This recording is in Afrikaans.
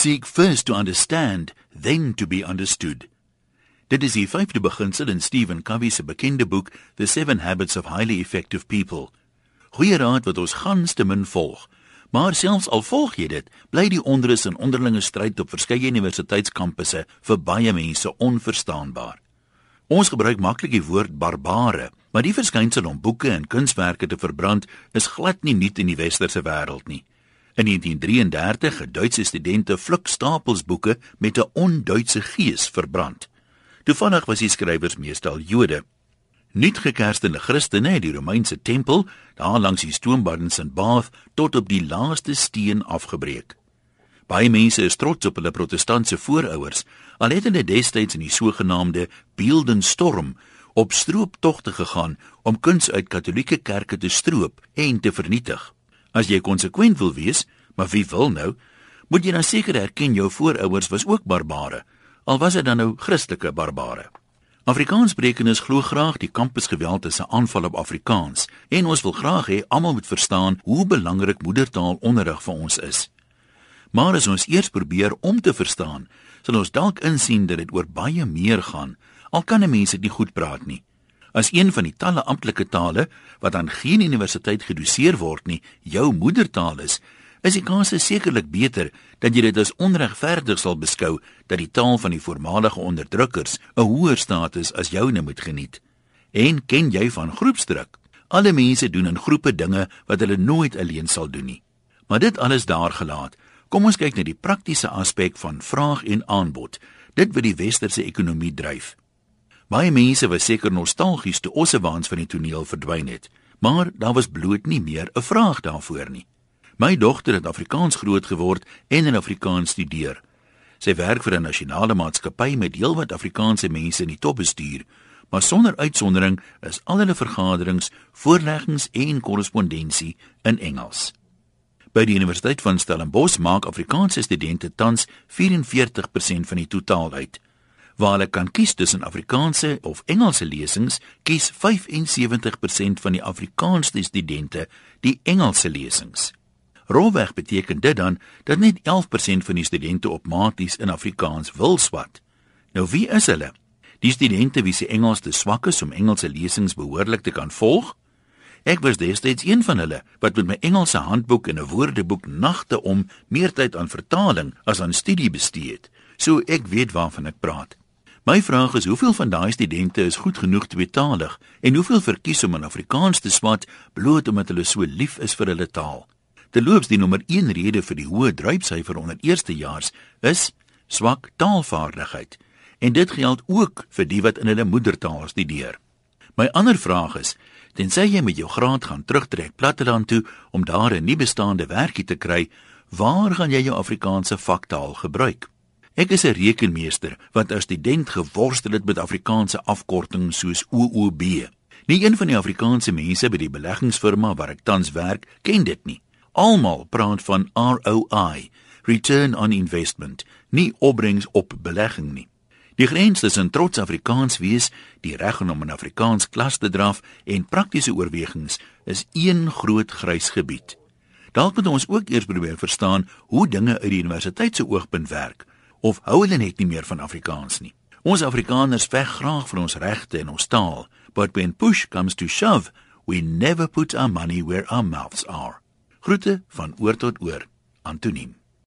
Seek first to understand, then to be understood. Dit is die vyfde beginsel in Stephen Covey se bekende boek The 7 Habits of Highly Effective People. Goeie raad wat ons gans te min volg. Maar selfs al volg jy dit, bly die onrus en onderlinge stryd op verskeie universiteitskampusse vir baie mense onverstaanbaar. Ons gebruik maklik die woord barbare, maar die verskynsel om boeke en kunswerke te verbrand is glad nie nuut in die westerse wêreld nie. In 1933 het Duitse studente fluk stapels boeke met 'n onduitse gees verbrand. Toevallig was die skrywers meestal Jode. Nuutgekerstende Christene het die Romeinse tempel daar langs die stoombad in St. Bath tot op die laaste steen afgebreek. Baie mense is trots op hulle protestantse voorouers, al het hulle destyds in die sogenaamde Beeldenstorm op strooptogte gegaan om kuns uit katolieke kerke te stroop en te vernietig. As jy konsekwent wil wees, maar wie wil nou, moet jy dan seker erken jou voorouers was ook barbare, al was dit dan nou Christelike barbare. Afrikaanssprekers glo graag die kampusgeweld is 'n aanval op Afrikaans en ons wil graag hê almal moet verstaan hoe belangrik moedertaalonderrig vir ons is. Maar as ons eers probeer om te verstaan, sal ons dalk insien dat dit oor baie meer gaan, al kan 'n mens dit nie goed praat nie. As een van die talle amptelike tale wat aan geen universiteit gedoseer word nie, jou moedertaal is, is die kans sekerlik beter dat jy dit as onregverdig sal beskou dat die taal van die voormalige onderdrukkers 'n hoër status as joune moet geniet. En ken jy van groepsdruk? Alle mense doen in groepe dinge wat hulle nooit alleen sal doen nie. Maar dit alles daar gelaat. Kom ons kyk na die praktiese aspek van vraag en aanbod. Dit wat die westerse ekonomie dryf. Baie mense was seker nostalgies toe ossewaans van die toneel verdwyn het, maar daar was bloot nie meer 'n vraag daarvoor nie. My dogter het Afrikaans groot geword en in Afrikaans studeer. Sy werk vir 'n nasionale maatskappy met heelwat Afrikaanse mense in die topbestuur, maar sonder uitsondering is al hulle vergaderings, voorleggings en korrespondensie in Engels. By die Universiteit van Stellenbosch maak Afrikaanse studente tans 44% van die totaal uit waar hulle kan kies tussen Afrikaanse of Engelse lesings, kies 75% van die Afrikaanse studente die Engelse lesings. Rolweg beteken dit dan dat net 11% van die studente op maties in Afrikaans wil swat. Nou wie is hulle? Die studente wie se Engels te swak is om Engelse lesings behoorlik te kan volg? Ek was destyds een van hulle wat met my Engelse handboek en 'n woordeboek nagte om meer tyd aan vertaling as aan studie bestee het. So ek weet waarvan ek praat. My vraag is hoeveel van daai studente is goed genoeg tweetalig en hoeveel verkies om in Afrikaans te swat bloot omdat hulle so lief is vir hulle taal. Terloops die nommer 1 rede vir die hoë druipsyfer onder eerstejaars is swak taalvaardigheid en dit geld ook vir die wat in hulle moedertaal studeer. My ander vraag is tensy jy met jou graad gaan terugtrek platteland toe om daar 'n nie bestaande werkie te kry, waar gaan jy jou Afrikaanse vaktaal gebruik? Ek is 'n rekenmeester wat as student geworstel het met Afrikaanse afkortings soos OOB. Nie een van die Afrikaanse mense by die beleggingsfirma waar ek tans werk, ken dit nie. Almal praat van ROI, return on investment, nie opbrengs op belegging nie. Die grens tussen trots Afrikaans wees, die reg om in Afrikaans klas te draf en praktiese oorwegings is een groot grys gebied. Dalk moet ons ook eers probeer verstaan hoe dinge uit die universiteit se oogpunt werk of hou hulle net nie meer van Afrikaans nie. Ons Afrikaners veg graag vir ons regte en ons taal, but when push comes to shove, we never put our money where our mouths are. Groete van oor tot oor. Antoniem